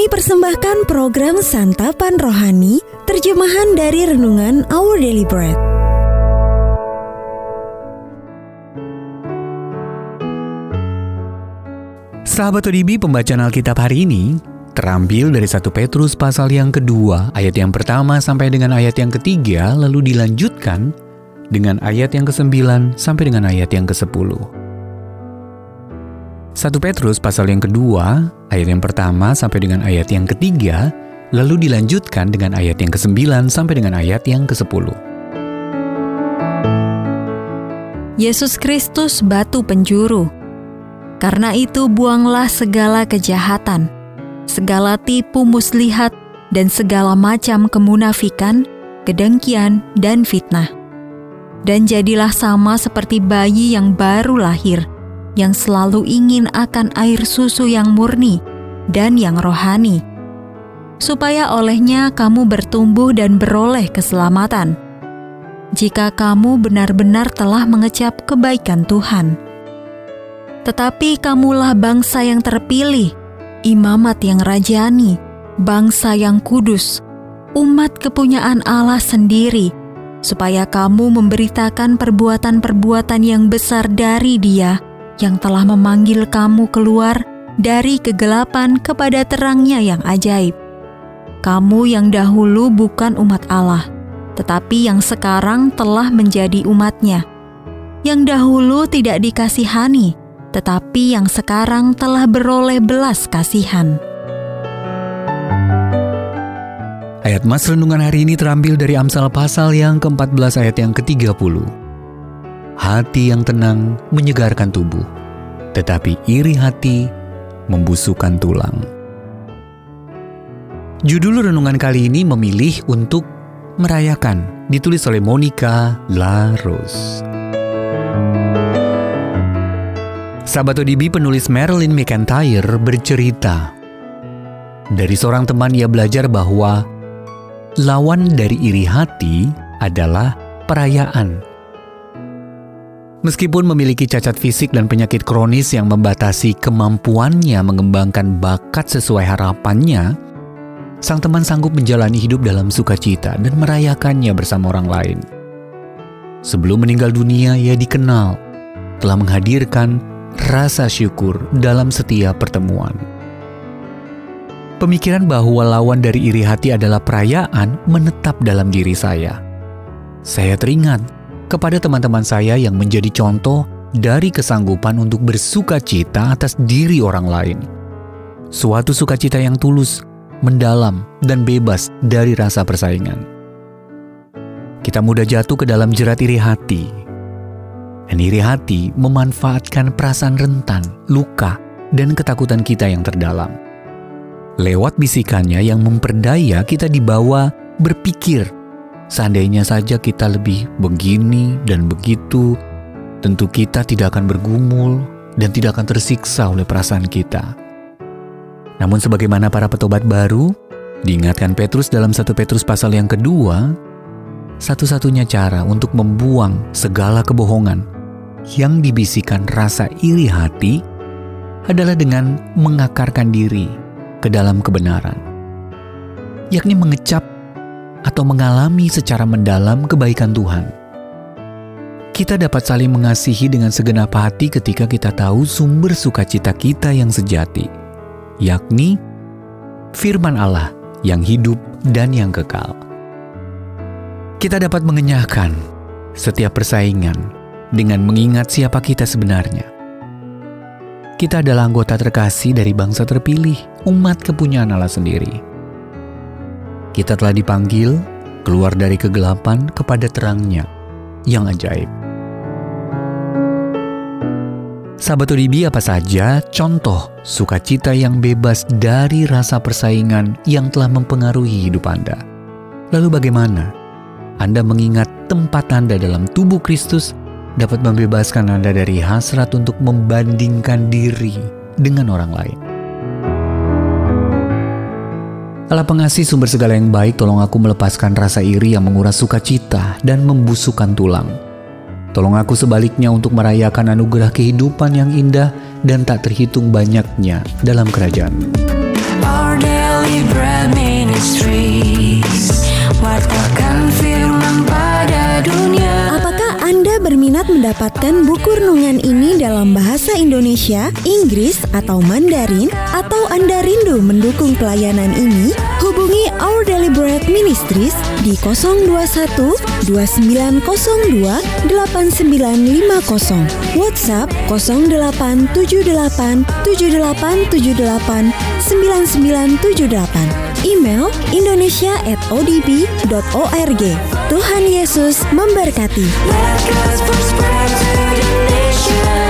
Kami persembahkan program Santapan Rohani, terjemahan dari Renungan Our Daily Bread. Sahabat ODB, pembacaan Alkitab hari ini terambil dari 1 Petrus pasal yang kedua, ayat yang pertama sampai dengan ayat yang ketiga, lalu dilanjutkan dengan ayat yang ke-9 sampai dengan ayat yang ke-10. 1 Petrus pasal yang kedua, ayat yang pertama sampai dengan ayat yang ketiga, lalu dilanjutkan dengan ayat yang ke-9 sampai dengan ayat yang ke-10. Yesus Kristus batu penjuru. Karena itu buanglah segala kejahatan, segala tipu muslihat, dan segala macam kemunafikan, kedengkian, dan fitnah. Dan jadilah sama seperti bayi yang baru lahir, yang selalu ingin akan air susu yang murni dan yang rohani, supaya olehnya kamu bertumbuh dan beroleh keselamatan. Jika kamu benar-benar telah mengecap kebaikan Tuhan, tetapi kamulah bangsa yang terpilih, imamat yang rajani, bangsa yang kudus, umat kepunyaan Allah sendiri, supaya kamu memberitakan perbuatan-perbuatan yang besar dari Dia yang telah memanggil kamu keluar dari kegelapan kepada terangnya yang ajaib. Kamu yang dahulu bukan umat Allah, tetapi yang sekarang telah menjadi umatnya. Yang dahulu tidak dikasihani, tetapi yang sekarang telah beroleh belas kasihan. Ayat Mas Renungan hari ini terambil dari Amsal pasal yang ke-14 ayat yang ke-30. Hati yang tenang menyegarkan tubuh, tetapi iri hati membusukkan tulang. Judul renungan kali ini memilih untuk merayakan, ditulis oleh Monica Larus. Sahabat ODB penulis Marilyn McIntyre bercerita, dari seorang teman ia belajar bahwa lawan dari iri hati adalah perayaan Meskipun memiliki cacat fisik dan penyakit kronis yang membatasi kemampuannya mengembangkan bakat sesuai harapannya, sang teman sanggup menjalani hidup dalam sukacita dan merayakannya bersama orang lain. Sebelum meninggal dunia, ia dikenal telah menghadirkan rasa syukur dalam setiap pertemuan. Pemikiran bahwa lawan dari iri hati adalah perayaan menetap dalam diri saya. Saya teringat kepada teman-teman saya yang menjadi contoh dari kesanggupan untuk bersuka cita atas diri orang lain. Suatu sukacita yang tulus, mendalam, dan bebas dari rasa persaingan. Kita mudah jatuh ke dalam jerat iri hati. Dan iri hati memanfaatkan perasaan rentan, luka, dan ketakutan kita yang terdalam. Lewat bisikannya yang memperdaya kita dibawa berpikir Seandainya saja kita lebih begini dan begitu, tentu kita tidak akan bergumul dan tidak akan tersiksa oleh perasaan kita. Namun sebagaimana para petobat baru, diingatkan Petrus dalam satu Petrus pasal yang kedua, satu-satunya cara untuk membuang segala kebohongan yang dibisikan rasa iri hati adalah dengan mengakarkan diri ke dalam kebenaran, yakni mengecap atau mengalami secara mendalam kebaikan Tuhan. Kita dapat saling mengasihi dengan segenap hati ketika kita tahu sumber sukacita kita yang sejati, yakni firman Allah yang hidup dan yang kekal. Kita dapat mengenyahkan setiap persaingan dengan mengingat siapa kita sebenarnya. Kita adalah anggota terkasih dari bangsa terpilih, umat kepunyaan Allah sendiri kita telah dipanggil keluar dari kegelapan kepada terangnya yang ajaib. Sahabat ODB apa saja contoh sukacita yang bebas dari rasa persaingan yang telah mempengaruhi hidup Anda? Lalu bagaimana Anda mengingat tempat Anda dalam tubuh Kristus dapat membebaskan Anda dari hasrat untuk membandingkan diri dengan orang lain? Allah pengasih sumber segala yang baik, tolong aku melepaskan rasa iri yang menguras sukacita dan membusukkan tulang. Tolong aku sebaliknya untuk merayakan anugerah kehidupan yang indah dan tak terhitung banyaknya dalam kerajaan. Our Ministries mendapatkan buku renungan ini dalam bahasa Indonesia, Inggris, atau Mandarin? Atau Anda rindu mendukung pelayanan ini? Hubungi Our Deliberate Ministries di 021 2902 8950 WhatsApp 0878 7878 9978 Email indonesia at odb.org Tuhan Yesus memberkati. Welcome nation